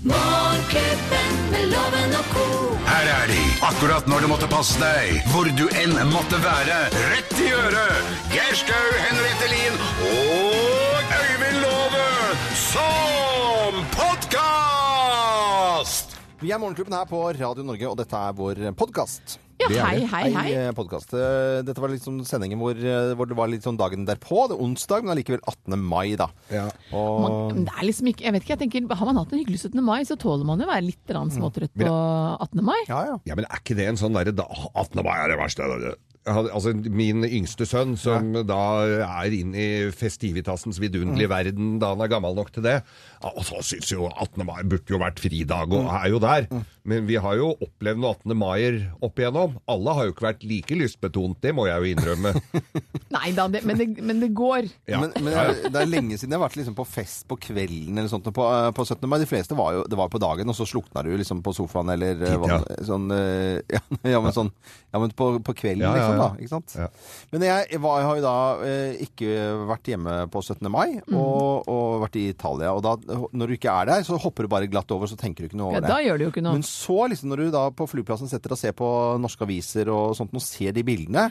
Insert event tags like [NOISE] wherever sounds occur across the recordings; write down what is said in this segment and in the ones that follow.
Morgenklubben med loven og ko. Her er de, akkurat når du måtte passe deg, hvor du enn måtte være. Rett i øret! Geir Skau, Henriette Lien og Øyvind Love som podkast! Vi er Morgenklubben her på Radio Norge, og dette er vår podkast. Ja, hei, hei, hei. Podcast. Eh, Dette var sånn sendingen hvor, eh, hvor det var litt sånn dagen derpå. Det er onsdag, men allikevel 18. mai, da. Og Man, det er liksom ikke, jeg vet ikke, jeg tenker, Har man hatt en hyggelig 17. mai, så tåler man jo å være litt grann småtrøtt på 18. mai. ja, ja. Ja, men er ikke det en sånn derre 18. mai er det verste? Jeg altså, min yngste sønn, som da er inn i festivitasens vidunderlige verden da han er gammel nok til det, og så syns jo 18. mai burde jo vært fridag, og er jo der. Men vi har jo opplevd noen 18. maier opp igjennom. Alle har jo ikke vært like lystbetont, det må jeg jo innrømme. [LAUGHS] Nei da, men, men det går. Ja. Men, men det er lenge siden jeg har vært liksom på fest på kvelden eller sånt på, eh, på 17. mai. De fleste var jo det var på dagen, og så slukna du liksom på sofaen eller Tid, ja. sånn eh, [LAUGHS] ja, ja, men sånn Ja, men på, på kvelden, Ja, ja, liksom, ja. Da. Ikke sant? Ja. Men jeg, var, jeg har jo da eh, ikke vært hjemme på 17. mai, og, og vært i Italia. Og da, når du ikke er der, så hopper du bare glatt over, så tenker du ikke noe over Ja, det. da gjør du jo ikke noe. Men så, liksom, når du da på flyplassen setter deg og ser på norske aviser og sånt, og ser de bildene,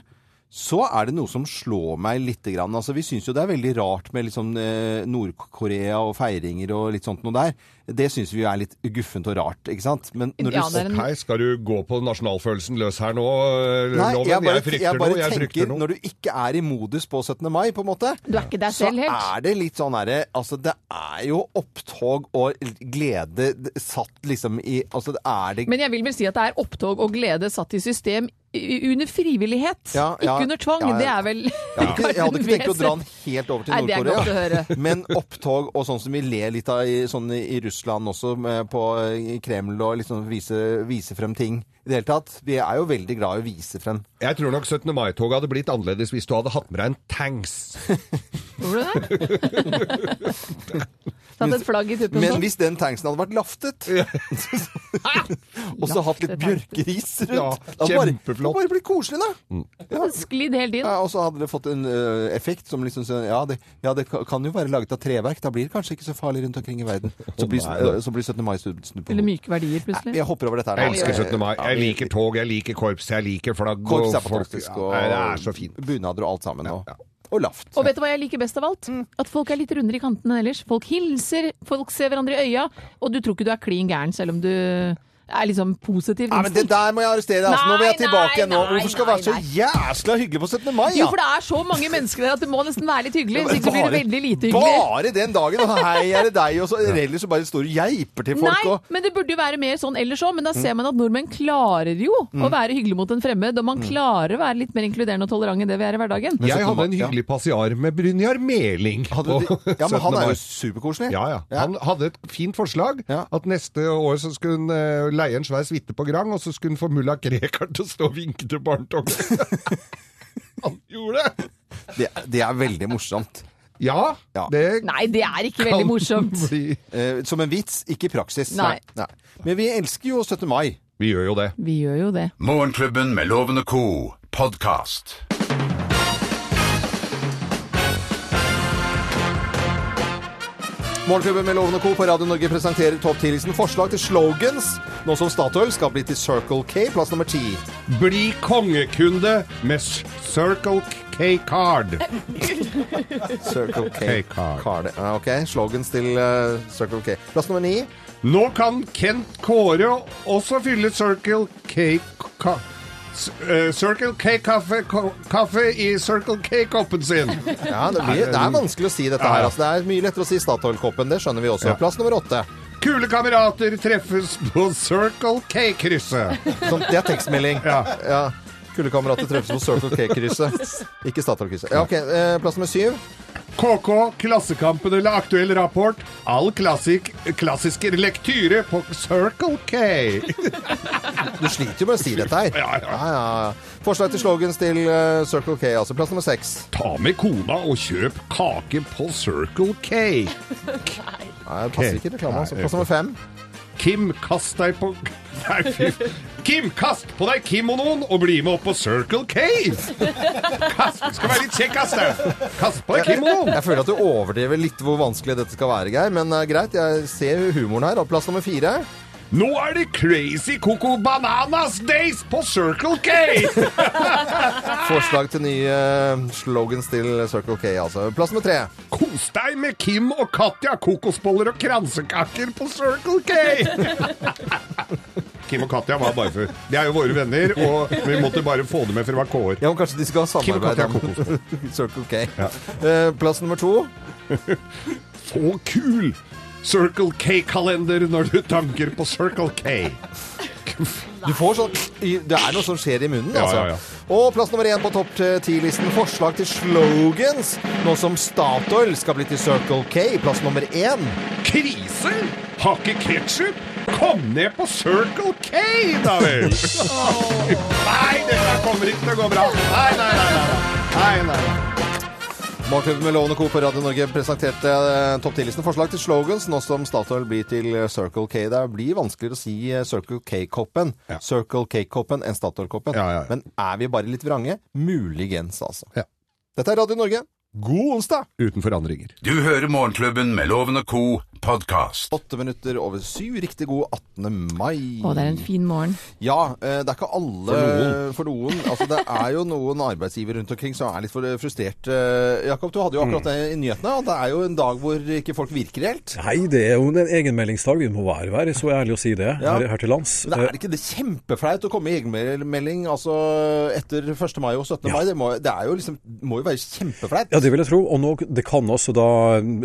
så er det noe som slår meg litt. Grann. Altså, vi syns jo det er veldig rart med liksom, eh, Nord-Korea og feiringer og litt sånt noe der. Det syns vi er litt guffent og rart, ikke sant? Men når du en- Hei, skal du gå på nasjonalfølelsen løs her nå, eh, Nei, Loven? jeg bare, frykter jeg bare noe, jeg tenker frykter noe. Når du ikke er i modus på 17. mai, på en måte, Du er ikke der så selv helt. er det litt sånn herre Altså, det er jo opptog og glede satt liksom i Altså, det er det Men jeg vil vel si at det er opptog og glede satt i system under frivillighet. Ja, ja. ikke under tvang. Ja, ja. Det er vel jeg hadde, ikke, jeg hadde ikke tenkt å dra den helt over til Nord-Korea. Men opptog og sånn som vi ler litt av i, sånn i i Russland også, med, på, i Kreml, og liksom vise, vise frem ting i det hele tatt. Vi er jo veldig glad i å vise frem. Jeg tror nok 17. mai-toget hadde blitt annerledes hvis du hadde hatt med deg en tanks. [LAUGHS] Gjorde du det? [LAUGHS] Satt et flagg i tuppen Men sånn? hvis den tanksen hadde vært laftet, [LAUGHS] og så hatt litt bjørkeris rundt Ja, Kjempeflott. bare-. Bare blitt koselig, da. Sklidd helt inn. Ja, og så hadde det fått en uh, effekt som liksom ja det, ja, det kan jo være laget av treverk. Da blir det kanskje ikke så farlig rundt omkring i verden. [LAUGHS] Så blir, så blir 17. mai snudd på Eller myke verdier, plutselig. Jeg hopper over dette her. Jeg elsker 17. mai. Jeg liker tog, jeg liker korps, jeg liker flagg Korps er fantastisk, og Nei, det er så fint. bunader og alt sammen. Og, Ja, og laft. Og vet du hva jeg liker best av alt? At folk er litt rundere i kantene ellers. Folk hilser, folk ser hverandre i øya, og du tror ikke du er klin gæren selv om du er liksom positiv Nei, men det der må jeg arrestere. deg. Altså. Nå vil jeg tilbake igjen nå. Hvorfor skal det være så jæsla hyggelig på 17. mai? Jo, for det er så mange mennesker der at det må nesten være litt hyggelig. Hvis Men ikke blir det veldig lite hyggelig. Bare den dagen. Og hei, er det deg? Og så ellers så bare står du og geiper til folk. Nei, Og, men det burde jo være mer sånn ellers òg. Men da ser man at nordmenn klarer jo å være hyggelig mot en fremmed. Og man klarer å være litt mer inkluderende og tolerant enn det vi er i hverdagen. Jeg hadde en ja. hyggelig passiar med Brynjar Meling. hadde du, [LAUGHS] ja, men 17. han er jo superkoselig. Ja, ja. Han hadde et fint forslag. Ja. At neste år så skulle hun eh, leie en svær suite på Grang, og så skulle han få mulla Krekar til å stå og vinke til barnetoget. [LAUGHS] han gjorde det! Det, det er veldig morsomt. Ja, Ja. det Nei, det er ikke veldig morsomt. bli Eh, som en vits, ikke i praksis. Nei. Men vi elsker jo 17. mai. Vi gjør jo det. Vi gjør jo det. Morgenklubben med Lovende co. podkast. Morgenklubben med Lovende og Co. på Radio Norge presenterer topp 10-listen forslag til slogans, nå som Statoil skal bli til Circle K, plass nummer ti. Bli kongekunde med Circle K Card. [LAUGHS] Circle K. K-card. Ok, slogans til uh, Circle K. Plass nummer ni. Nå kan Kent Kåre også fylle Circle K ka, S- eh, Circle K-kaffe kaffe i Circle K-koppen sin. [LAUGHS] Ja, det, blir, det er vanskelig å si dette her. Altså, det er mye lettere å si Statoil-koppen, det skjønner vi også. Plass nummer åtte. Kule kamerater treffes på Circle K-krysset. Det er tekstmelding. Ja. Ja. Kulekamerater treffes på Circle K-krysset. Ikke Statoil-krysset. Ja, ok, eh, Plass nummer syv. KK, Klassekampen eller Aktuell rapport. All klassik, klassisk lektyre på Circle K. [LAUGHS] Du sliter jo med å si dette her. Ja, ja. Forslag til slogans til eh, Circle K, altså. Plass nummer seks. Ta med kona og kjøp kake på Circle K. Nei, det passer ikke i reklame. Altså. Plass nummer fem. Kim, kast deg på [LAUGHS] Nei, fy Kim, kast på deg kimonoen og bli med opp på Circle K! Kast, skal være litt kjekkas, du! Kast på deg kimonoen! Jeg føler at du overdriver litt hvor vanskelig dette skal være, Geir. Men eh, greit, jeg ser humoren her. Og plass nummer fire. Nå er det Crazy Coco Bananas Days på Circle K! [LAUGHS] Forslag til nye eh, slogans til Circle K, altså. Plass nummer tre. Kos deg med Kim og Katja, kokosboller og kransekaker på Circle K! Kim og Katja var bare for De er jo våre venner, og vi måtte bare få det med for det var Kåre. Ja, men kanskje de skal ha samarbeid om. [LAUGHS] Circle K. Eh, Plass nummer to. [LAUGHS] Så kul! Circle K-kalender når du tanker på Circle K. Du får sånn Det er noe som skjer i munnen, Ja, altså. ja, ja. Og plass nummer én på topp ti-listen. Forslag til slogans. Nå som Statoil skal bli til Circle K. Plass nummer én. Krise? Har ikke ketsjup? Kom ned på Circle K, da vel! [LAUGHS] Nei, dette kommer ikke til å gå bra. Nei, nei, nei. nei, nei, nei. Morgenklubben med Lovende Co. på Radio Norge presenterte eh, topp 10-listen forslag til slogans nå som Statoil blir til eh, Circle K. Det blir vanskeligere å si eh, Circle K-koppen Ja. Circle K-koppen enn Statoil-koppen. Ja, ja, ja. Men er vi bare litt vrange? Muligens, altså. Ja. Dette er Radio Norge. God onsdag! Uten forandringer. Du hører Morgenklubben med Lovende Co. podkast. Åtte minutter over syv. Riktig god 18. mai. Å, det er en fin morgen. Ja, eh, det er ikke alle For noen. for noen. Altså, det er jo noen arbeidsgivere rundt omkring som er litt for frustrert. Eh, Jakob, du hadde jo akkurat det i nyhetene, og det er jo en dag hvor ikke folk virker helt. Nei, det er jo en egenmeldingsdag. Vi må være, være så ærlig å si det Ja. her, her til lands. Men er det ikke det kjempeflaut å komme i egenmelding altså, etter 1. mai og 17. mai? Det, må, det er jo liksom, må jo være kjempeflaut. Ja, det vil jeg tro. Og nå, det kan også da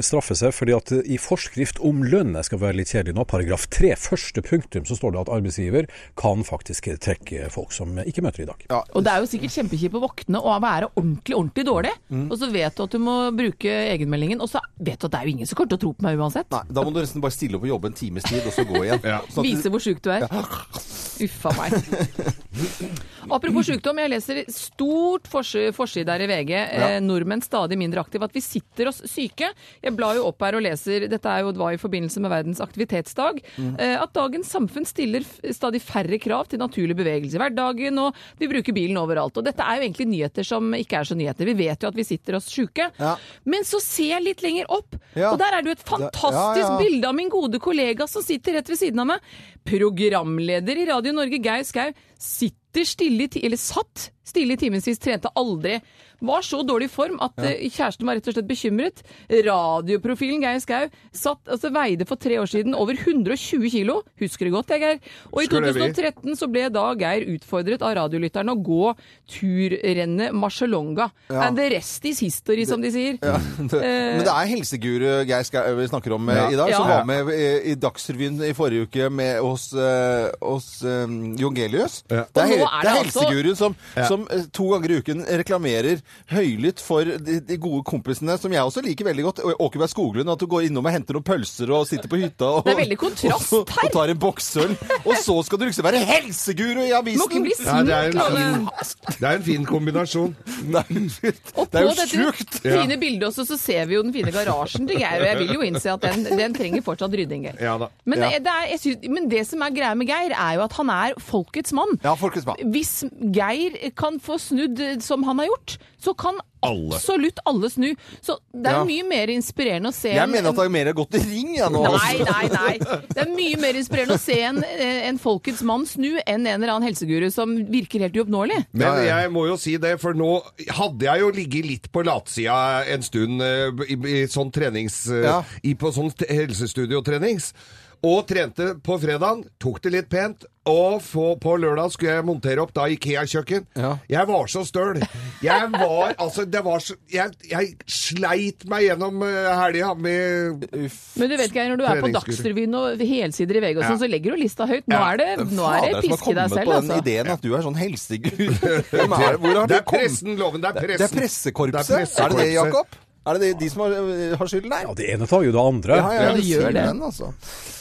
straffe seg, fordi at i forskrift om lønn, jeg skal være litt kjedelig nå, paragraf 3, første punktum, så står det at arbeidsgiver kan faktisk trekke folk som ikke møter i dag. Ja, Og det er jo sikkert kjempekjipt å våkne og være ordentlig, ordentlig dårlig. Mm. Og så vet du at du må bruke egenmeldingen, og så vet du at det er jo ingen som kommer til å tro på meg uansett. Nei, da må du nesten bare stille opp og jobbe en times tid, og så gå igjen. Ja. [LAUGHS] Sånn at Vise hvor sjuk du er. Uffa meg. Apropos sykdom, jeg leser stort forsi- forside her i VG. Eh, nordmenn stadig mindre aktive. At vi sitter oss syke. Jeg blar jo opp her og leser, dette er jo var i forbindelse med verdens aktivitetsdag, eh, at dagens samfunn stiller stadig færre krav til naturlig bevegelse i hverdagen, og vi bruker bilen overalt. Og dette er jo egentlig nyheter som ikke er så nyheter. Vi vet jo at vi sitter oss syke. Ja. Men så ser jeg litt lenger opp, Ja. og der er det jo et fantastisk Ja, ja. bilde av min gode kollega som sitter rett ved siden av meg. Programleder i Radio Norge, Geir Skau, sitter stille i ti eller satt stille i timevis, trente aldri. Var så dårlig form at ja. kjæresten var rett og slett bekymret. Radioprofilen Geir Skau satt, altså, veide for tre år siden over 120 kilo. Husker det godt, jeg, Geir. Og i Husker det vi. 2013 så ble da Geir utfordret av radiolytterne å gå turrennet Marcialonga. And the rest is history, som de sier. Ja, [LAUGHS] men det er helseguru Geir Skau vi snakker om eh, Ja. i dag, som Ja. var med i, i Dagsrevyen i forrige uke med, oss, eh, hos eh, Jongelius. Ja. Det er, er det er altså- helseguruen som, som eh, to ganger i uken reklamerer høylytt for de, de gode kompisene, som jeg også liker veldig godt. Åkeberg Skoglund, at du går innom og henter noen pølser og sitter på hytta og, Det er veldig kontrast og, her. og tar en boksøl. Og så skal du liksom være helseguru i Må ikke avisen! Ja, det er en fin, det er en fin kombinasjon. Nei, Og det er på dette fine bildet også, så ser vi jo den fine garasjen til Geir, og jeg vil jo innse at den, den trenger fortsatt rydding. Geir. Ja da. Men, Ja. det er, jeg synes, men det som er greia med Geir, er jo at han er folkets mann. Ja, folkets mann. Hvis Geir kan få snudd som han har gjort, så kan Alle. absolutt alle snu. Så det er Ja. mye mer inspirerende å se Jeg en- mener at det er mer gått i ring, jeg nå. Nei, nei, nei. Det er mye mer inspirerende å se en, eh, en folkets mann snu enn en eller annen helseguru som virker helt uoppnåelig. Men jeg må jo si det, for nå hadde jeg jo ligget litt på latsida en stund eh, i, i sånn trenings... eh, Ja. I, på sånn helsestudiotrenings. Og trente på fredagen, tok det litt pent. Og for, på lørdag skulle jeg montere opp da Ikea-kjøkken. Ja. Jeg var så støl. Jeg var [LAUGHS] altså det var så, jeg, jeg sleit meg gjennom uh, helga med Men du vet Geir, når du er på Dagsrevyen og helsider i VG og sånn, Ja. så legger du lista høyt. Nå er det, nå er det piske deg selv, den altså. ideen at du er sånn helsegud. [LAUGHS] Er det? Det det er pressen, loven. Det er pressen. Det er pressekorpset? Det er pressekorpset. Er det det, Jakob? Er det de, de som har, har skylden? Nei. Ja, det ene tar jo det andre. Ja, ja, det gjør det. Den, altså.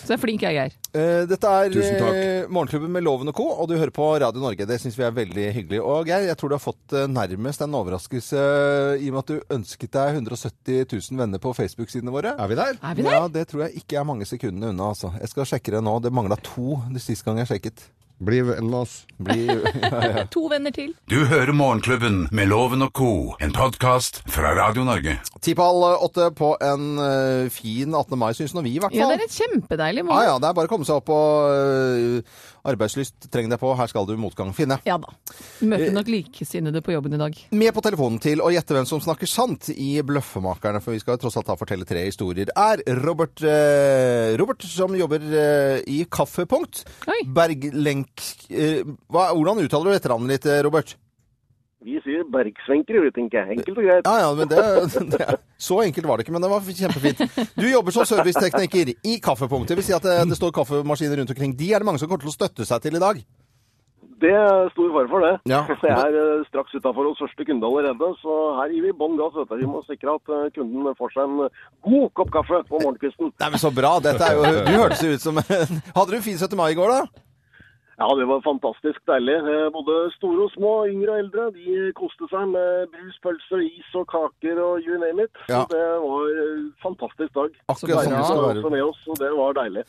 Så er flink jeg, Geir. Uh, dette er uh, eh, Morgenklubben med Loven og Co., og du hører på Radio Norge. Det syns vi er veldig hyggelig. Og Geir, jeg tror du har fått uh, nærmest en overraskelse eh, i og med at du ønsket deg 170 000 venner på Facebook-sidene våre. Er vi der? Er vi der? Ja, det tror jeg ikke er mange sekundene unna, altså. Jeg skal sjekke det nå. Det mangla to sist gang jeg sjekket. Bli venn med oss. Bli, [LAUGHS] To venner til. Du hører Morgenklubben med Loven og co., en podkast fra Radio Norge. Ti på halv åtte på en eh, fin 18. mai, syns nå vi, i hvert Ja, det er et kjempedeilig morgen. Ja, ja, det er bare å komme seg opp og øh, Arbeidslyst trenger deg på. Her skal du motgang finne. Ja da. Møter nok likesinnede på jobben i dag. Med på telefonen til å gjette hvem som snakker sant i Bløffmakerne, for vi skal tross alt da fortelle tre historier, er Robert, eh, Robert som jobber eh, i Kaffepunkt. Oi. Berglenk... Eh, hva, hvordan uttaler du etternavnet ditt, eh, Robert? Vi sier bergsvenker, tenker jeg. Enkelt og greit. Ja, ja, men det, [LAUGHS] det Så enkelt var det ikke, men det var kjempefint. Du jobber som servicetekniker i Kaffepunktet. Vil si at det, det står kaffemaskiner rundt omkring. De er det mange som kommer til å støtte seg til i dag. Det er stor fare for det. Ja. [LAUGHS] Jeg er eh, straks utafor hos første kunde allerede, så her gir vi bånn gass. Vi må sikre at eh, kunden får seg en god kopp kaffe på morgenkvisten. Nei, men Så bra. Dette er jo, du hørtes ut som Hadde du fin 17. mai i går, da? Ja, det var fantastisk deilig. Eh, Både store og små, yngre og eldre, de koste seg med brus, pølser, is og kaker og you name it. Ja. Så det var en fantastisk dag. Akkurat som det skal var være. med oss, og det var deilig.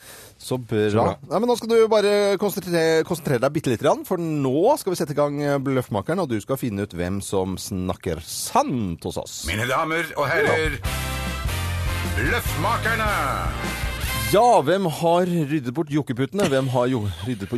Så bra. Nei, men Nå skal du bare konsentrere, konsentrere deg bitte lite grann, for nå skal vi sette i gang Bløffmakeren, og du skal finne ut hvem som snakker sant hos oss. Mine damer og herrer, Løffmakerne! Ja, hvem har ryddet bort jokkeputene? Hvem har jo ryddet på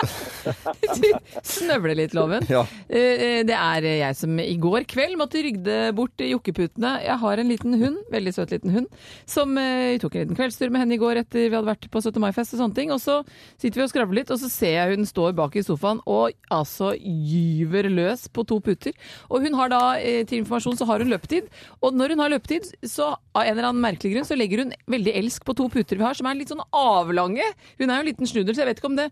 jokkepute? [LAUGHS] snøvler litt, Loven. Ja. Eh, Det er jeg som i går kveld måtte rygde bort jokkeputene. Jeg har en liten hund, veldig søt liten hund, som eh, vi tok en liten kveldstur med henne i går etter vi hadde vært på 17. mai-fest og sånne ting. Og så sitter vi og skravler litt, og så ser jeg hun står bak i sofaen og altså gyver løs på to puter. Og hun har da, eh, til informasjon, så har hun løpetid. Og når hun har løpetid, så av en eller annen merkelig grunn, så legger hun veldig elsk på to puter vi har, som er litt sånn avlange. Hun er jo en liten snudel, så jeg vet ikke om det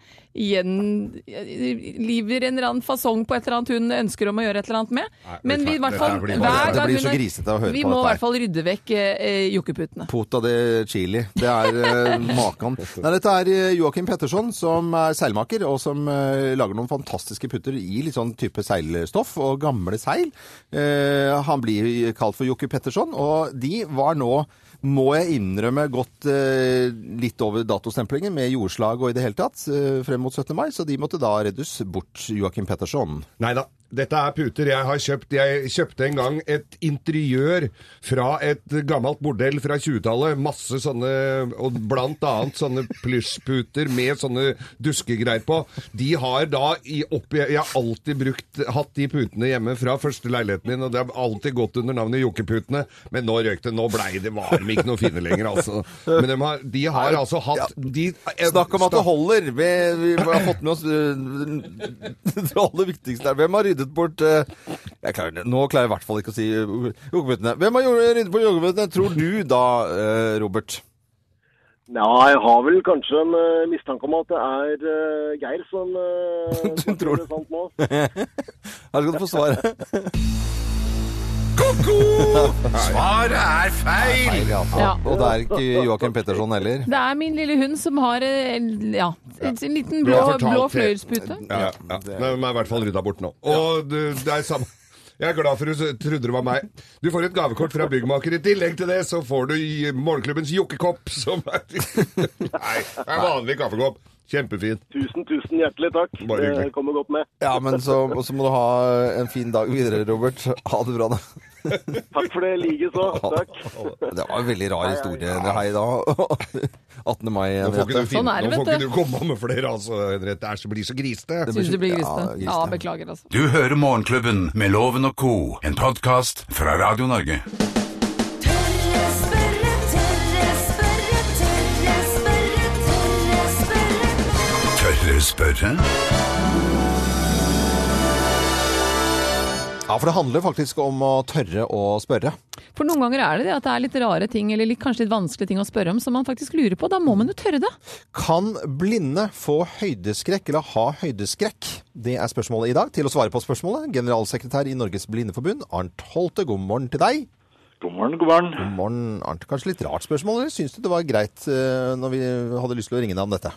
gjenliver en eller annen fasong på et eller annet hun ønsker om å gjøre et eller annet med. Men vi i hvert fall hver gang hun er- Vi må i hvert fall rydde vekk eh, jokkeputene. Pota de chili. Det er eh, [LAUGHS] makan. Nei, dette er eh, Joakim Petterson, som er seilmaker, og som eh, lager noen fantastiske putter i litt sånn type seilstoff og gamle seil. Eh, han blir kalt for Jokke Petterson, og de var nå må jeg innrømme gått eh, litt over datostemplingen med jordslag og i det hele tatt eh, frem mot 17. mai, så de måtte da reddes bort, Joakim Petterson. Nei da. Dette er puter jeg har kjøpt. Jeg kjøpte en gang et interiør fra et gammelt bordell fra 20-tallet. Masse sånne, og blant annet sånne plysjputer med sånne duskegreier på. De har da i opp, Jeg har alltid brukt, hatt de putene hjemme fra første leiligheten min, og det har alltid gått under navnet Jokkeputene. Men nå røyk det. Nå blei det varme, ikke noe fine lenger, altså. Men de har, de har altså hatt de, Snakk om at det holder! Vi, vi har fått med oss eh, det aller viktigste her. Hvem har ryddet bort eh, klarer. Nå klarer jeg i hvert fall ikke å si eh, jokkeputene. Hvem har ryddet bort jokkeputene, tror du da, eh, Robert? Ja, jeg har vel kanskje en mistanke om at det er Geir som uh, [LAUGHS] Du tror det? sant nå. [LAUGHS] Her skal du få svaret. [LAUGHS] Ko-ko! Svaret er feil! Ja, Ja. Og det er ikke Joakim Petterson heller. Det er min lille hund som har eh, ja, en en liten blå, har fortalt blå det. fløyelspute. Ja, ja. Men de er i hvert fall rydda bort nå. Og du, det er samme jeg er glad for du trodde det var meg. Du får et gavekort fra byggmaker. I tillegg til det så får du i morgenklubbens jokkekopp, som er [LAUGHS] Nei, det er vanlig kaffekopp. Kjempefin. Tusen, tusen hjertelig takk. Bare hyggelig. Det kommer godt med. Ja, men så, så må du ha en fin dag videre, Robert. Ha det bra, da. [LAUGHS] Takk for det, likeså. Takk. [LAUGHS] Det var en veldig rar historie det her i dag. 18. mai. Nå får ikke du, finne, Sånn det, nå får ikke du. komme med flere, altså, Henriette. Det er så- blir så grisete. Syns du blir grisete? Ja. Ja, beklager, altså. Du hører Morgenklubben med Loven og co., en podkast fra Radio Norge. Tørre spørre, Ja, for det handler faktisk om å tørre å spørre. For noen ganger er det det at det er litt rare ting, eller litt, kanskje litt vanskelige ting å spørre om, som man faktisk lurer på. Da må man jo tørre det. Kan blinde få høydeskrekk eller ha høydeskrekk? Det er spørsmålet i dag. Til å svare på spørsmålet, generalsekretær i Norges Blindeforbund, Arnt Holte, god morgen til deg. God morgen, god morgen. God morgen, Arnt. Kanskje litt rart spørsmål, eller syns du det var greit eh, når vi hadde lyst til å ringe deg om dette?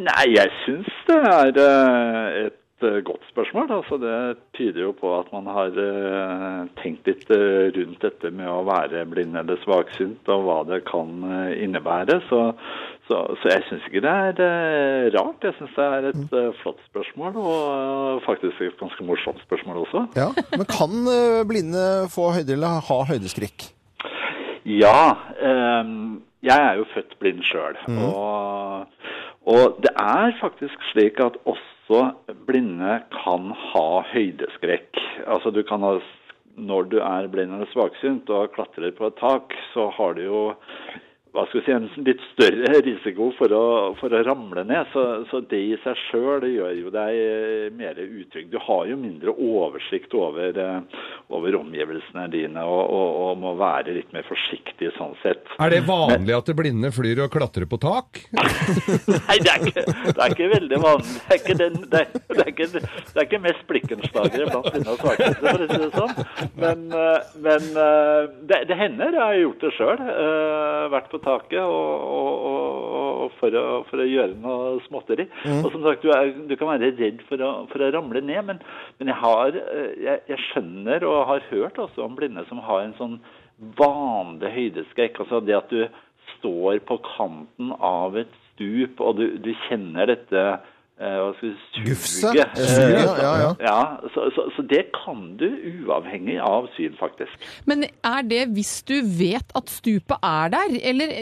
Nei, jeg syns det er eh, et eh, godt spørsmål. Altså, det tyder jo på at man har eh, tenkt litt eh, rundt dette med å være blind eller svaksynt, og hva det kan innebære. Så, så, så jeg syns ikke det er rart. Jeg syns det er et eh, flott spørsmål, og faktisk et ganske morsomt spørsmål også. Ja, Men kan blinde få høyde eller ha høydeskrekk? Ja. jeg er jo født blind sjøl. Og, og det er faktisk slik at også blinde kan ha høydeskrekk. Altså du kan ha Når du er blind eller svaksynt og klatrer på et tak, så har du jo hva skal vi si, en litt større risiko for å, for å ramle ned. Så, så det i seg sjøl gjør jo deg eh, mer utrygg. Du har jo mindre oversikt over, eh, over omgivelsene dine og, og, og må være litt mer forsiktig sånn sett. Er det vanlig at det blinde flyr og klatrer på tak? [LAUGHS] Nei, det er ikke, det er ikke veldig vanlig. Det er ikke, den, det er, det er ikke, det er ikke mest blikkenslagere blant blinde og svakeste, for å si det sånn. Men, eh, men det, det hender. Jeg har gjort det sjøl. Vært på taket og, og, og, for, å, for å gjøre noe småtteri. Og som sagt, du, er, du kan være redd for å, for å ramle ned, men, men jeg, har, eh, jeg, jeg skjønner og har hørt også om blinde som har en sånn vanlig høydeskrekk. Altså det at du står på kanten av et stup, og du, du kjenner dette hva skal vi Gufse? Eh, Eh, ja, ja. ja så, så, så det kan du uavhengig av syn, faktisk. Men er det hvis du vet at stupet er der, eller,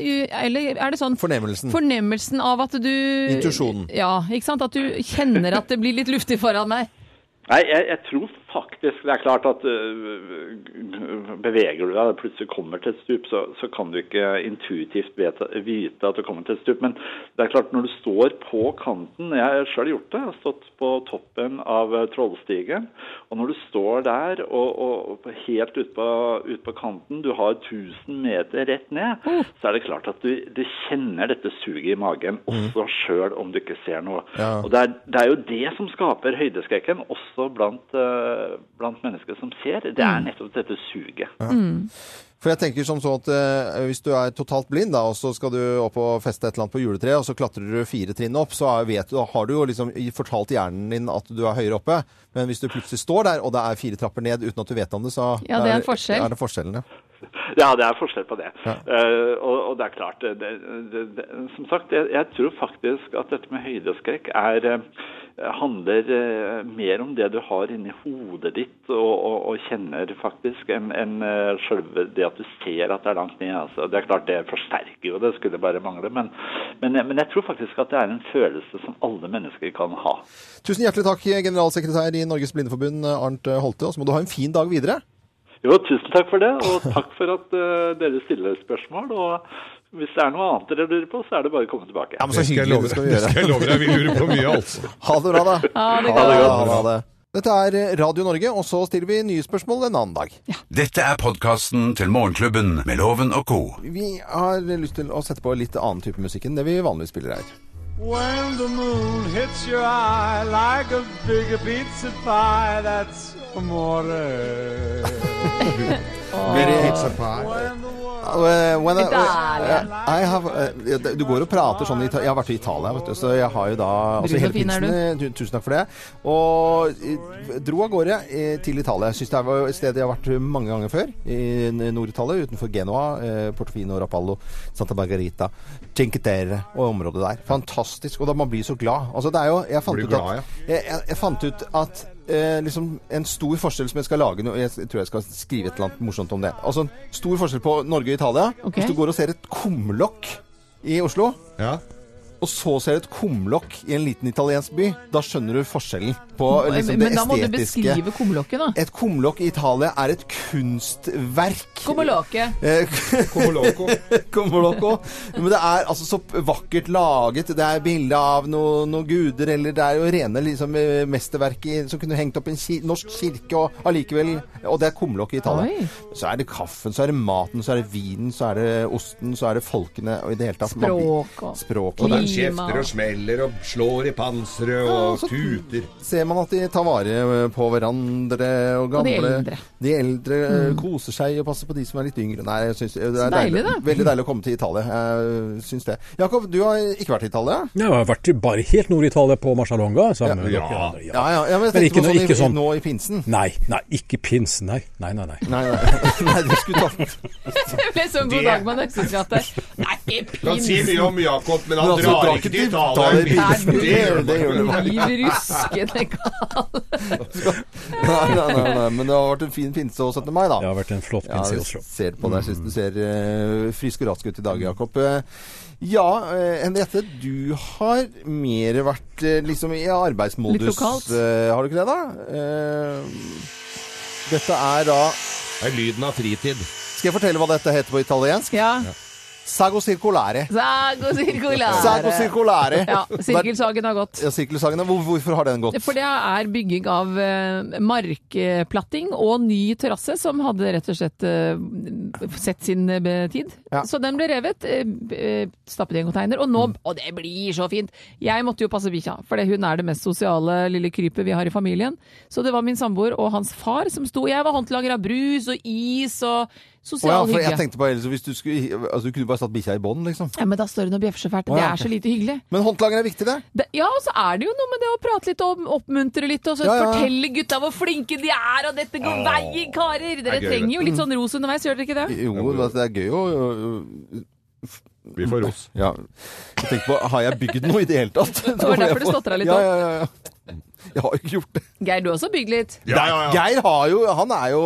eller er det sånn Fornemmelsen. Fornemmelsen av at du Intuisjonen. Ja, ikke sant? At du kjenner at det blir litt luftig foran meg. Nei, jeg, jeg tror faktisk Det er klart at øh, beveger du deg og plutselig kommer til et stup, så, så kan du ikke intuitivt vite, vite at du kommer til et stup. Men det er klart når du står på kanten Jeg har sjøl gjort det. Jeg har stått på toppen av øh, Trollstigen. Og når du står der og, og helt ute på, ut på kanten, du har 1000 meter rett ned, så er det klart at du, du kjenner dette suget i magen også sjøl om du ikke ser noe. Ja. Og det er, det er jo det som skaper høydeskrekken, også blant, eh, blant mennesker som ser. Det er nettopp dette suget. For jeg tenker som så at eh, hvis du er totalt blind, da, og så skal du opp og feste et eller annet på juletreet, og så klatrer du fire trinn opp, så er, vet du, har du jo liksom fortalt hjernen din at du er høyere oppe. Men hvis du plutselig står der, og det er fire trapper ned uten at du vet om det, så Ja, det er forskjell. er det forskjellen, ja. Ja, det er forskjell på det. Ja. Uh, og, og det er klart det, det, det, Som sagt, jeg, jeg tror faktisk at dette med høydeskrekk er, eh, handler eh, mer om det du har inni hodet ditt og, og, og kjenner, faktisk, enn enn, eh, selve det at du ser at det er langt ned. Altså, det er klart det forsterker jo det, skulle bare mangle. Men, men, men jeg tror faktisk at det er en følelse som alle mennesker kan ha. Tusen hjertelig takk, generalsekretær i Norges Blindeforbund, Arnt Holte. Og så må du ha en fin dag videre. Jo, tusen takk for det, og takk for at eh, dere stiller spørsmål. og Hvis det er noe annet dere lurer på, så er det bare å komme tilbake. Ja, men så Det hyggelig, det skal vi Det skal gjøre. jeg love deg. Vi lurer på mye, altså. [LAUGHS] Ha det bra, da. Ha det Ha godt. Ha det. Dette er Radio Norge, og så stiller vi nye spørsmål en annen dag. Dette er podkasten til Morgenklubben med Loven og co. Vi har lyst til å sette på litt annen type musikk enn det vi vanligvis spiller her. When the moon hits your eye like a big pizza pie, that's amore. Uh, when I-. I have, uh, du går og prater sånn i Jeg har vært i Italia, vet du, så jeg har jo da altså hele er pinsen, Tusen takk for det. Og eh, dro av gårde eh, til Italia. Syns det var et sted jeg har vært mange ganger før. I Nord-Italia, utenfor Genoa. eh, Portofino, Rapallo, Santa Margarita, Cinque Terre og området der. Fantastisk. Og da man blir så glad. Altså, det er jo Jeg fant ut glad, at jeg, jeg, jeg fant ut at eh, liksom en stor forskjell som jeg skal lage noe, Jeg tror jeg skal skrive et eller annet morsomt om det. Altså en stor forskjell på Norge og Italia. Ok. Hvis du går og ser et kumlokk i Oslo, Ja. Og så ser du et kumlokk i en liten italiensk by, da skjønner du forskjellen på liksom, det Men da må du beskrive kumlokket, da. Et kumlokk i Italia er et kunstverk. Kumoloke. Eh, [LAUGHS] Comoloco. Men det er altså så vakkert laget. Det er bilde av noen noe guder, eller det er jo rene liksom, mesterverket som kunne hengt opp i en ki norsk kirke, og allikevel Og det er kumlokk i Italia. Oi. Så er det kaffen, så er det maten, så er det vinen, så er det osten, så er det folkene og i det hele tatt Språk og, Språk og klima. Og kjefter og smeller og slår i panseret Ja, og så- tuter. Ser man at de tar vare på hverandre og gamle. Og de eldre. De eldre mm. koser seg og passer på de som er litt yngre. Nei, jeg synes, det er deilig, deilig, da. veldig deilig å komme til Italia. Jeg syns det. Jakob, du har ikke vært i Italia? Jeg har vært bare helt nord i Italia på Marcialonga. Sammen Ja. Ja, ja. ja men jeg Men ikke på sånn, ikke i, sånn- nå i pinsen. Nei, nei, ikke pinsen. Nei, nei, nei. nei. Nei, nei, [LAUGHS] nei du skulle tatt Det ble sånn god Det- dag med Østensgata. Nei, ikke Kan si mye om Jakob, men han Men altså, drar ikke ikke til Italia. Pinsen. pinsen. Det gjør Det bare. ruskende gal. Nei, nei, nei, men det har vært en fin pinse og 17. mai, da. Det har vært en flott pinse i Oslo. ser på deg. syns du ser uh, frisk og rask ut i dag, Jakob. Eh, ja, eh, Henriette, du har mer vært eh, liksom i arbeidsmodus. Litt lokalt. eh, har du ikke det, da? Eh, dette er da Det er lyden av fritid. Skal jeg fortelle hva dette heter på italiensk? Ja. Sago circolare. Sago circolare. [LAUGHS] Sago circolare. Ja, sirkelsagen har gått. Ja, sirkelsagen, Hvor, hvorfor har den gått? For det er bygging av eh, markplatting og ny terrasse, som hadde rett og slett eh, sett sin eh, tid. Ja. Så den ble revet, stappet i en container, og nå Og det blir så fint! Jeg måtte jo passe bikkja, for hun er det mest sosiale lille krypet vi har i familien. Så det var min samboer og hans far som sto Jeg var håndlanger av brus og is og Å ja, sosial for jeg tenkte på ellers hvis du skulle Altså, du kunne bare satt bikkja i bånd, liksom. Ja, men da står hun og bjeffer så fælt. Å, Det er er så lite hyggelig. Men håndlager er viktig, det. Det, ja, og så er det jo noe med det å prate litt og oppmuntre litt, og så Ja, ja. fortelle gutta hvor flinke de er, og dette går veien, karer! Dere er gøy, trenger jo litt sånn ros underveis, gjør dere ikke det? Jo, det er gøy å Vi får ros. Ja. Jeg tenker på, har jeg bygd noe i det hele tatt? [LAUGHS] Det var derfor du stotra litt ja, opp. ja, ja, ja. Jeg har ikke gjort det. Geir, du har også bygd litt. Ja, ja, ja. Geir har jo Han er jo,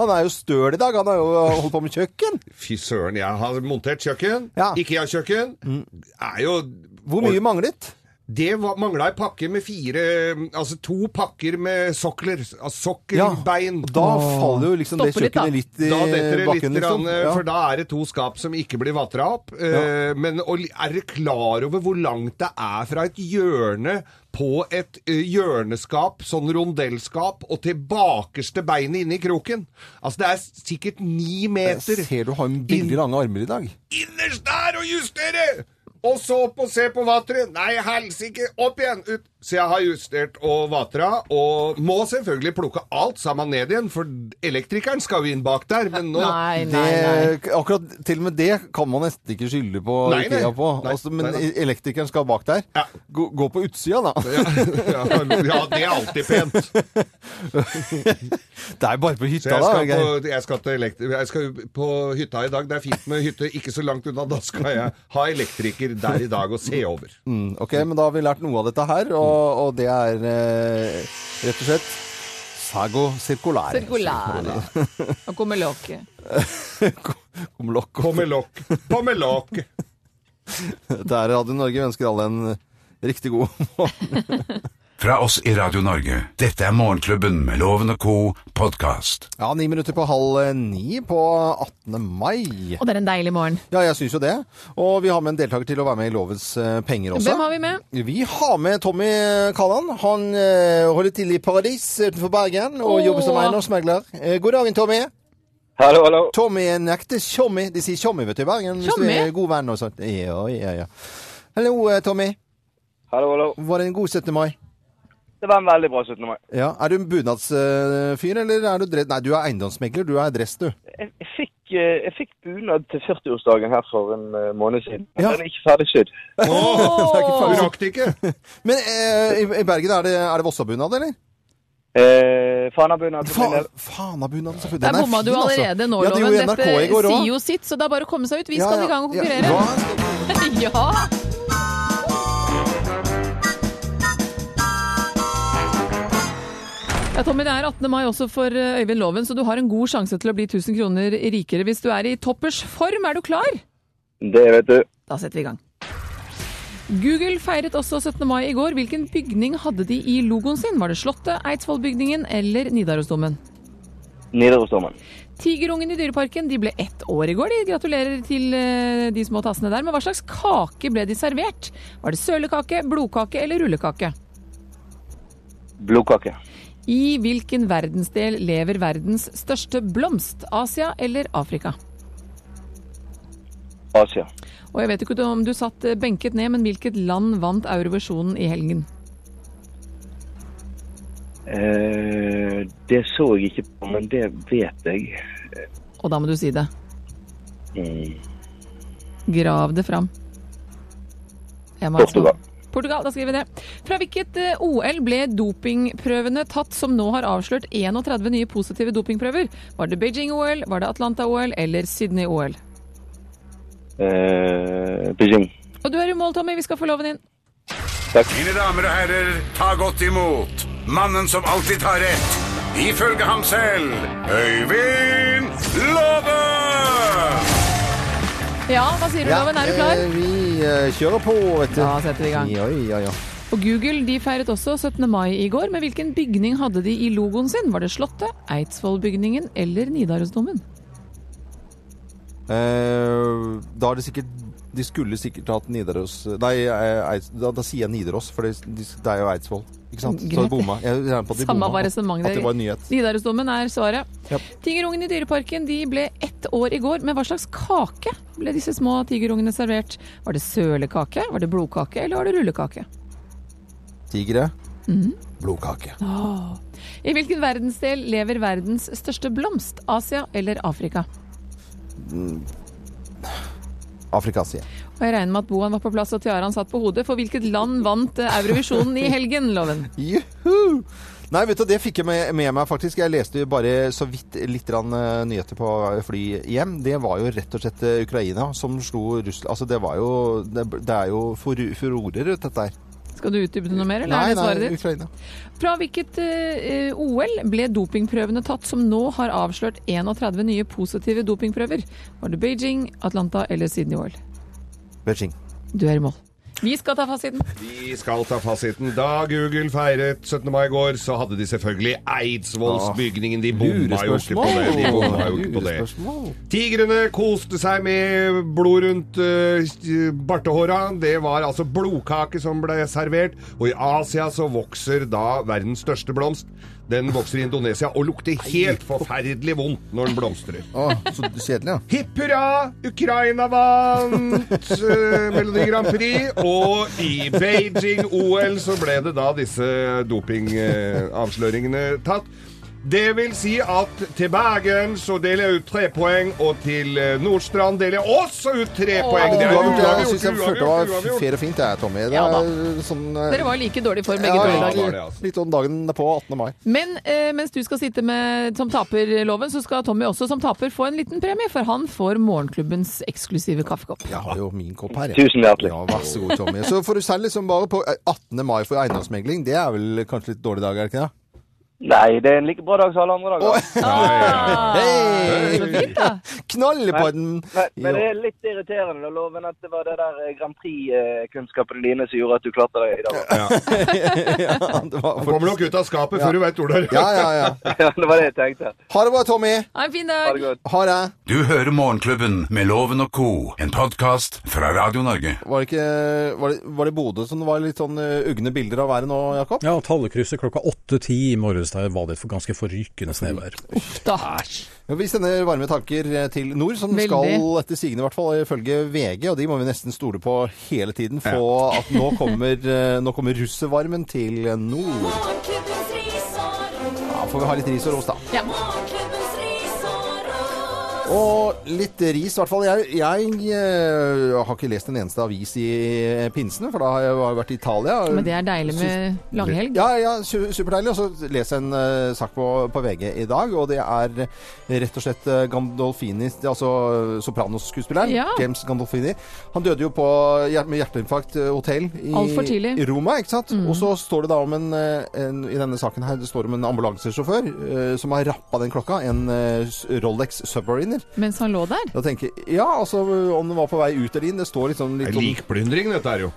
han er jo støl i dag. Han har jo holdt på med kjøkken. Fy søren, jeg har montert kjøkken. Ja. Ikea-kjøkken. Er jo Hvor mye manglet? Det var- mangla ei pakke med fire Altså to pakker med sokler. Altså sokkelbein. Ja, Da faller jo liksom det Stopper litt, da. kjøkkenet litt i Da detter det litt, liksom. Ja. for da er det to skap som ikke blir vatra opp. Ja. Men er dere klar over hvor langt det er fra et hjørne på et eh, hjørneskap, sånn rondellskap, og til bakerste beinet inne i kroken? Altså, det er sikkert ni meter. Jeg ser du har veldig lange armer i dag. innerst der og justere! Og så opp og se på vateret. Nei, helsike! Opp igjen! Ut. Så jeg har justert og vatra, og må selvfølgelig plukke alt sammen ned igjen, for elektrikeren skal jo inn bak der, men nå Nei, nei, nei. Det, akkurat til og med det kan man nesten ikke skylde på Nei, nei. Ikea på. Nei, Altså, men elektrikeren skal bak der. Ja. Gå, gå på utsida, da. ja, ja, det er alltid pent. [LAUGHS] Det er bare på hytta, jeg da. på, jeg, skal til elektri jeg skal på hytta i dag. Det er fint med hytte ikke så langt unna. Da skal jeg ha elektriker der i dag og se over. Mm, ok, men da har vi lært noe av dette her, og, og det er eh, rett og slett Sago circolare. Circulare. Og kommer lokket. Kumlokk. På med lokk. På med lokk. Det er Radio Norge. Vi ønsker alle en riktig god morgen. [LAUGHS] Fra oss i Radio Norge. Dette er Morgenklubben med Loven og co. podkast. Ja, ni minutter på halv ni på 18. mai. Og det er en deilig morgen. Ja, jeg syns jo det. Og vi har med en deltaker til å være med i Lovens eh, penger også. Hvem har vi med? Vi har med Tommy Kalland. Han eh, holder til i Paradis utenfor Bergen og Åh. jobber som eiendomsmegler. Eh, god dagen, Tommy. Hallo, hallo. Tommy er en ekte tjommi. De sier tjommi vet du, i Bergen hvis du er god venn og sånt. Ja, ja, ja. Hallo, eh, Tommy. Hallo, hallo. Var det en god 17. mai? Det var en veldig bra 17. mai. Ja. Er du en bunadsfyr, eller er du dress... Nei, du er eiendomsmegler. Du er dress, du. Jeg, jeg, fikk, eh, jeg fikk bunad til 40-årsdagen her for en eh, måned siden. Ja. Den er ikke ferdig sydd. [LAUGHS] Det er ikke Du ferdig. rakk det ikke. Men eh, i, i Bergen, er det, er det Vossabunad, eller? Eh, Fanabunad Fa del. Fanabunad, selvfølgelig. Der Den er bomma du altså. allerede nå, Ja, det Loven. gjorde NRK Dette i går sier jo sitt, så det er bare å komme seg ut. Vi skal i gang og konkurrere. Ja, [LAUGHS] Ja! Tommy, Det er 18. mai også for eh, Øyvind Loven, så du har en god sjanse til å bli 1000 kroner rikere hvis du er i toppers form. Er du klar? Det vet du. Da setter vi i gang. Google feiret også 17. mai i går. Hvilken bygning hadde de i logoen sin? Var det Slottet, Eidsvollbygningen eller Nidarosdomen? Nidarosdomen. Tigerungen i Dyreparken de ble ett år i går. De gratulerer til eh, de små tassene der. Men hva slags kake ble de servert? Var det sølekake, blodkake eller rullekake? Blodkake. I hvilken verdensdel lever verdens største blomst? Asia eller Afrika? Asia. Og jeg vet ikke om du satt eh, benket ned, men hvilket land vant Eurovisjonen i helgen? Eh, det så jeg ikke på, men det vet jeg. Og da må du si det. Mm. Grav det fram. Jeg må Portugal. svar. Portugal. Da skriver vi det. Fra hvilket eh, OL ble dopingprøvene tatt som nå har avslørt 31 nye positive dopingprøver? Var det Beijing-OL, var det Atlanta-OL eller Sydney-OL? Eh, Beijing. Og du er i mål, Tommy. Vi skal få loven inn. Takk. Mine damer og herrer, ta godt imot mannen som alltid tar rett, ifølge ham selv, Øyvind Låve! Ja, hva sier du, Loven? Er du klar? eh, Vi eh, kjører på, vet du. Da setter vi i gang. Oi, oi, oi. Og Google de feiret også 17. mai i går. Men hvilken bygning hadde de i logoen sin? Var det Slottet, Eidsvollbygningen eller Nidarosdomen? Eh, da er det sikkert De skulle sikkert hatt Nidaros Nei, eh, Eids, da, da sier jeg Nidaros, for det, det er jo Eidsvoll. Ikke sant? Så Greit. de bomma. Jeg regner på at de Samme bomma. resonnementet. At det var en nyhet. Nidarosdomen er svaret. Ja. Tigerungene i Dyreparken de ble ett år i går. Men hva slags kake ble disse små tigerungene servert? Var det sølekake, var det blodkake eller var det rullekake? Tigre. Mm. Blodkake. I hvilken verdensdel lever verdens største blomst? Asia eller Afrika? Afrika, jeg. Og jeg regner med at Bohan var på plass og tiaraen satt på hodet. For hvilket land vant eh, Eurovisjonen i helgen, Loven? [LAUGHS] Juhu! Nei, vet du, det fikk jeg med, med meg faktisk. Jeg leste jo bare så vidt litt rann, eh, nyheter på fly hjem. Det var jo rett og slett eh, Ukraina som slo Russland. Altså, det var jo Det, det er jo furorer, dette her. Skal du utdype noe mer, eller Nei, er det svaret nei, ditt? Ukraina. Fra hvilket uh, OL ble dopingprøvene tatt som nå har avslørt 31 nye positive dopingprøver? Var det Beijing, Atlanta eller Sydney-OL? Beijing. Du er i mål. Vi skal ta fasiten. Vi skal ta fasiten. Da Google feiret 17. mai i går, så hadde de selvfølgelig Eidsvollsbygningen. De bomma jo ikke på det. De bomma jo ikke på det. Tigrene koste seg med blod rundt uh, bartehåra. Det var altså blodkake som ble servert. Og i Asia så vokser da verdens største blomst. Den vokser i Indonesia og lukter helt forferdelig vondt når den blomstrer. Oh, så kjedelig, ja. Hipp hurra! Ukraina vant uh, Melodi Grand Prix. Og i Beijing-OL så ble det da disse dopingavsløringene tatt. Det vil si at til Bergen så deler jeg ut tre poeng, og til eh, Nordstrand deler jeg også ut tre poeng. Du Det er har gjort det. Jeg syns jeg følte det var uavgjort. fair og fint, jeg, Tommy. Det Ja da. er sånn eh, Dere var like dårlige for begge ja, to i dag. var det, altså. Litt om dagen på 18. mai. Men eh, mens du skal sitte med som taperloven, så skal Tommy også som taper få en liten premie, for han får morgenklubbens eksklusive kaffekopp. Jeg har jo min kopp her. jeg. Tusen hjertelig. Ja, vær så god, Tommy. Så får du selv liksom bare på eh, 18. mai for eiendomsmegling. Det er vel kanskje litt dårlig dag, er det ikke det? Nei, det er en like bra dag som alle andre dager. Ah, Hei! Knall fint, på den! Men, men det er litt irriterende, da, Loven, at det var det der eh, Grand Prix-kunnskapene dine som gjorde at du klarte deg i dag. ja, [LAUGHS] det var Han kommer nok ut av skapet før du vet ordet. ja, ja, ja. [LAUGHS] Ja, det var det jeg tenkte. Ha det bra, Tommy. Ha en fin Ha det dag. godt. Ha det. Du hører Morgenklubben med Loven og co., en podkast fra Radio Norge. Var det, ikke, var det, var det Bodø som var litt sånn eh, ugne bilder av været nå, Jakob? Ja, tallekrysset klokka 8-10 i morges der var det et ganske forrykende snøvær. Da. Ja, vi sender varme tanker eh, til nord, som Veldig. skal etter sigende i hvert fall ifølge VG, og de må vi nesten stole på hele tiden, for at nå kommer, eh, nå kommer russevarmen til nord. Ros. Ja, får vi ha litt ris og ros, da. Ja. Og litt ris, i hvert fall. Jeg, jeg jeg, har ikke lest en eneste avis i pinsene, for da har jeg vært i Italia. Men det er deilig med langhelg. Ja, ja, superdeilig. Og så leser jeg en uh, sak på, på VG i dag, og det er rett og slett eh, Gandolfini, altså sopranoskuespilleren. Ja. James Gandolfini. Han døde jo på med hjerteinfarkt eh, hotell i. Mm. i Roma, ikke sant? Og så står det da om en, eh, en I denne saken her det står om en ambulansesjåfør uh, som har rappa den klokka. En uh, Rolex Submariner. Mens han lå der. Da tenker jeg Ja, altså om den var på vei ut eller inn. Det står liksom Det litt er om likplyndring, dette er jo.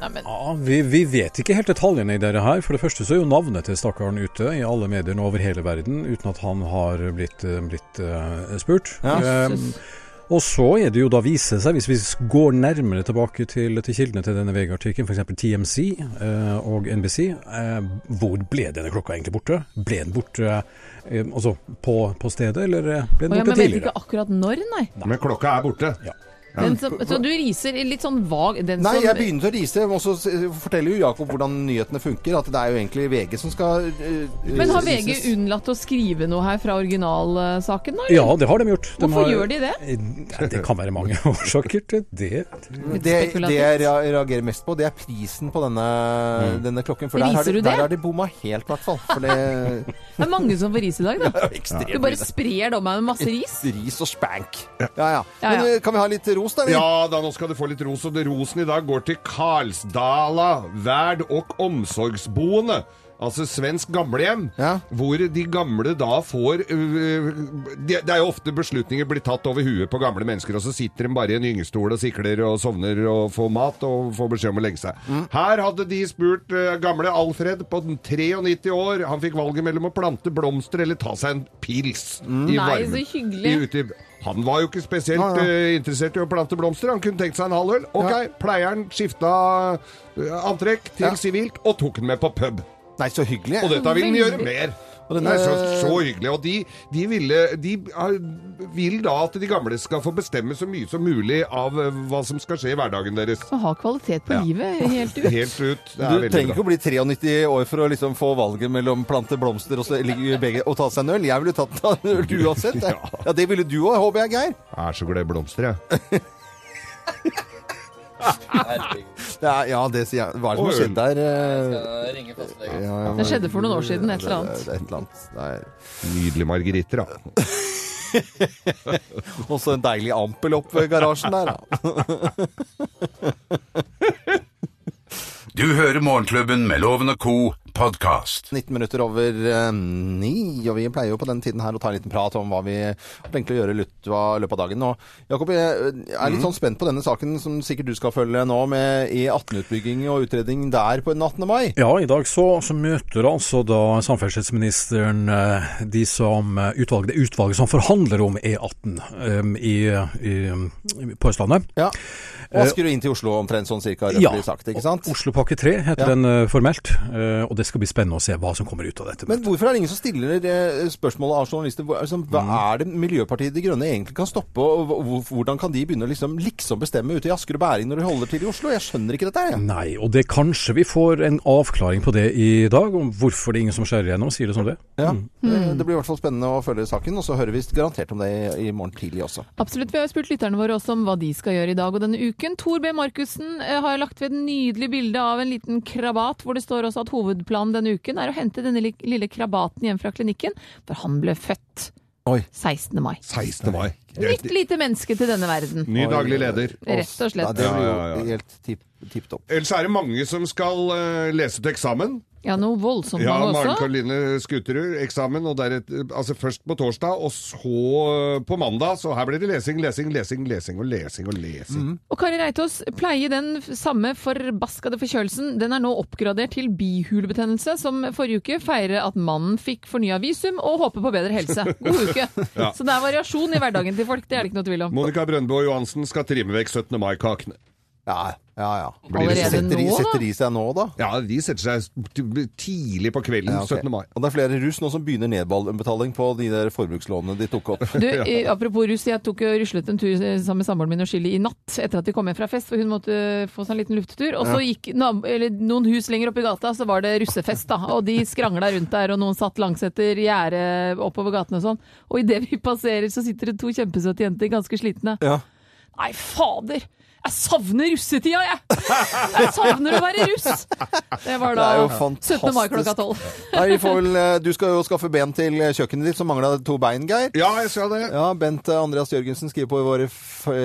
Nei, men Ja, vi, vi vet ikke helt detaljene i dette her. For det første så er jo navnet til stakkaren ute i alle medier nå over hele verden, uten at han har blitt, eh, blitt eh, spurt. Ja. Eh, og så er det jo da vise seg, hvis vi går nærmere tilbake til, til kildene til denne VG-artikkelen, f.eks. TMC eh, og NBC, eh, hvor ble denne klokka egentlig borte? Ble den borte eh, altså på, på stedet, eller eh, ble den ja, tidligere? men vet ikke akkurat når, nei. Men klokka er borte. Ja. Den som, så du riser litt sånn vag den Nei, som, jeg begynte å rise, og så forteller jo Jakob hvordan nyhetene funker. At det er jo egentlig VG som skal uh, Men har rises. VG unnlatt å skrive noe her fra originalsaken, da? Ja, det har de gjort. De Hvorfor har, gjør de det? Nei, Det kan være mange [LAUGHS] årsaker til det. Det, det jeg reagerer mest på, det er prisen på denne, denne klokken. For der har, Riser de, du det? der har de bomma helt, i hvert fall. For det [LAUGHS] Det er mange som får ris i dag, da. Ja, Du bare sprer det om meg med masse ris. Ris og spank. Ja, ja. Ja, Men ja. eh, kan vi ha litt ros, da? vi. Ja da, nå skal du få litt ros. Og det rosen i dag går til Karlsdala verd- og omsorgsboende. Altså svensk gamlehjem, Ja. hvor de gamle da får øh, det, det er jo ofte beslutninger blir tatt over huet på gamle mennesker, og så sitter de bare i en gyngestol og sikler og sovner og får mat og får beskjed om å legge seg. Her hadde de spurt øh, gamle Alfred på den 93 år. Han fikk valget mellom å plante blomster eller ta seg en pils i Nei, så hyggelig. I han var jo ikke spesielt Ja, ja. Uh, interessert i å plante blomster. Han kunne tenkt seg en halvøl. Ok, Ja. pleieren skifta uh, antrekk til Ja. sivilt og tok den med på pub. Nei, så hyggelig. Og dette vil den gjøre mer. Og den er så, så hyggelig. Og de, de, ville, de er- vil da at de gamle skal få bestemme så mye som mulig av eh, hva som skal skje i hverdagen deres. Å ha kvalitet på Ja. livet [LAUGHS] helt ut. Helt ut. Det er Du trenger ikke å bli 93 år for å liksom få valget mellom plante blomster og, så, begge, og ta seg en øl. Jeg ville tatt en øl [LAUGHS] uansett. jeg. Ja, Det ville du òg, håper jeg, Geir. Jeg er så glad i blomster, jeg. [LAUGHS] Det er, ja, det sier jeg. Hva er det som har skjedd der? eh? Ringe fastlegen. Ja, ja, Det skjedde for noen år siden, et eller annet. Det et eller annet. Det er Nydelige margeritter, da. [LAUGHS] også en deilig ampel opp ved garasjen der, da. Du hører Morgenklubben med Loven og Co. podkast. 19 minutter over eh, ni, og vi pleier jo på den tiden her å ta en liten prat om hva vi har tenkt å gjøre i løpet av dagen. Og Jakob, jeg er litt sånn spent på denne saken som sikkert du skal følge nå, med E18-utbygging og utredning der på den 18. mai. Ja, i dag så, så møter altså da samferdselsministeren eh, de som eh, utvalg, det utvalget som forhandler om E18 um, i, i, på Østlandet. Ja. Og Asker og inn til Oslo omtrent sånn cirka, rett Ja. sagt, ikke sant? Oslopakke 3 heter Ja. den formelt, eh, og det skal bli spennende å se hva som kommer ut av dette. Men hvorfor er det ingen som stiller det spørsmålet av journalister? Hva, altså, hva Mm. er det Miljøpartiet De Grønne egentlig kan stoppe, og hvordan kan de begynne å liksom, liksom bestemme ute i Asker og Bæring når de holder til i Oslo? Jeg skjønner ikke dette. Jeg. Nei, og det kanskje vi får en avklaring på det i dag, om hvorfor det er ingen som skjærer igjennom, sier det som det. Ja, Mm. Det blir i hvert fall spennende å følge saken, og så hører vi garantert om det i, morgen tidlig også. Absolutt. Vi har spurt lytterne våre også om hva de skal gjøre i dag og denne uken. Tor B. Markussen eh, har lagt ved et nydelig bilde av en liten krabat, hvor det står også at hovedplanen denne uken er å hente denne lille krabaten hjem fra klinikken, for han ble født Oi. 16. mai. 16. mai. Nytt lite menneske til denne verden. Ny daglig leder. Rett og Ja, slett. det blir jo Ja, ja, ja. helt tipp, tipp topp. Ellers er det mange som skal eh, lese til eksamen. Ja, noe voldsomt Ja, mange Maren. Karoline Skuterud, eksamen, og deretter, altså først på torsdag, og så på mandag. Så her blir det lesing, lesing, lesing, lesing og lesing og lesing. Og Kari Reitås pleier den samme forbaskede forkjølelsen. Den er nå oppgradert til bihulebetennelse, som forrige uke feirer at mannen fikk fornya visum og håper på bedre helse. God uke. [LAUGHS] Ja. Så det er variasjon i hverdagen til folk, det er det ikke noe tvil om. Monica Brøndbo Johansen skal trimme vekk 17. mai-kakene. Ja, ja, ja. Blir det Allerede? Setter, de, nå, setter de seg nå, da? Ja, de setter seg tidlig på kvelden Ja, ok. 17. mai. Og det er flere russ nå som begynner nedbetaling på de der forbrukslånene de tok opp. Du, [LAUGHS] eh, apropos russ, jeg tok og ruslet en tur sammen med samboeren min og Chili i natt etter at de kom hjem fra fest, for hun måtte få seg en liten luftetur. Og så gikk nab eller, noen hus lenger opp i gata, så var det russefest, da. Og de skrangla rundt der, og noen satt langsetter gjerdet oppover gatene og sånn. Og idet vi passerer, så sitter det to kjempesøte jenter, ganske slitne. Ja. Nei, fader! Jeg savner russetida, jeg! Jeg savner å være russ! Det var Det er jo da fantastisk. 17. mai klokka tolv. Eh, du skal jo skaffe ben til kjøkkenet ditt, som mangla to bein, Geir. Ja, jeg skal det. Ja, Bent eh, Andreas Jørgensen skriver på våre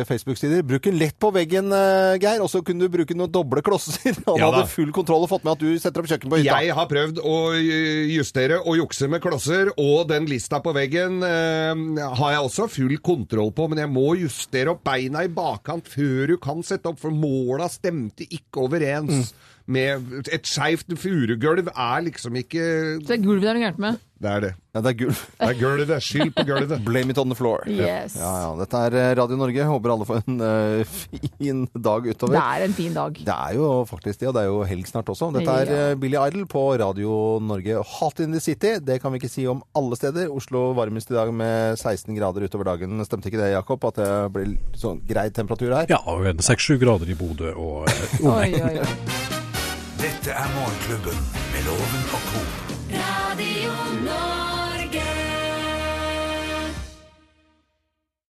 Facebook-sider Bruk den lett på veggen, eh, Geir, og så kunne du bruke noen doble klosser. [LAUGHS] Han Ja hadde full kontroll og fått med at du setter opp kjøkken på hytta. Jeg har prøvd å eh, justere og jukse med klosser, og den lista på veggen eh, har jeg også full kontroll på, men jeg må justere opp beina i bakkant før du kan sette opp, for måla stemte ikke overens med Et skeivt furugulv er liksom ikke Så det er gulvet det er noe gærent med. Det er det. Ja, det er gulv. Det er gulvet. Skyld på gulvet. [LAUGHS] Blame it on the floor. Yes. Ja, ja. Dette er eh, Radio Norge. Håper alle får en uh, fin dag utover. Det er en fin dag. Det er jo faktisk det, og det er jo helg snart også. Dette er Ja. eh, Billy Idol på Radio Norge. Hot in the City, det kan vi ikke si om alle steder. Oslo varmest i dag med 16 grader utover dagen. Stemte ikke det, Jakob? At det blir sånn grei temperatur her? Ja, og en seks-sju grader i Bodø og uh, [LAUGHS] Oi, oi, oi. Dette er Morgenklubben med Loven og.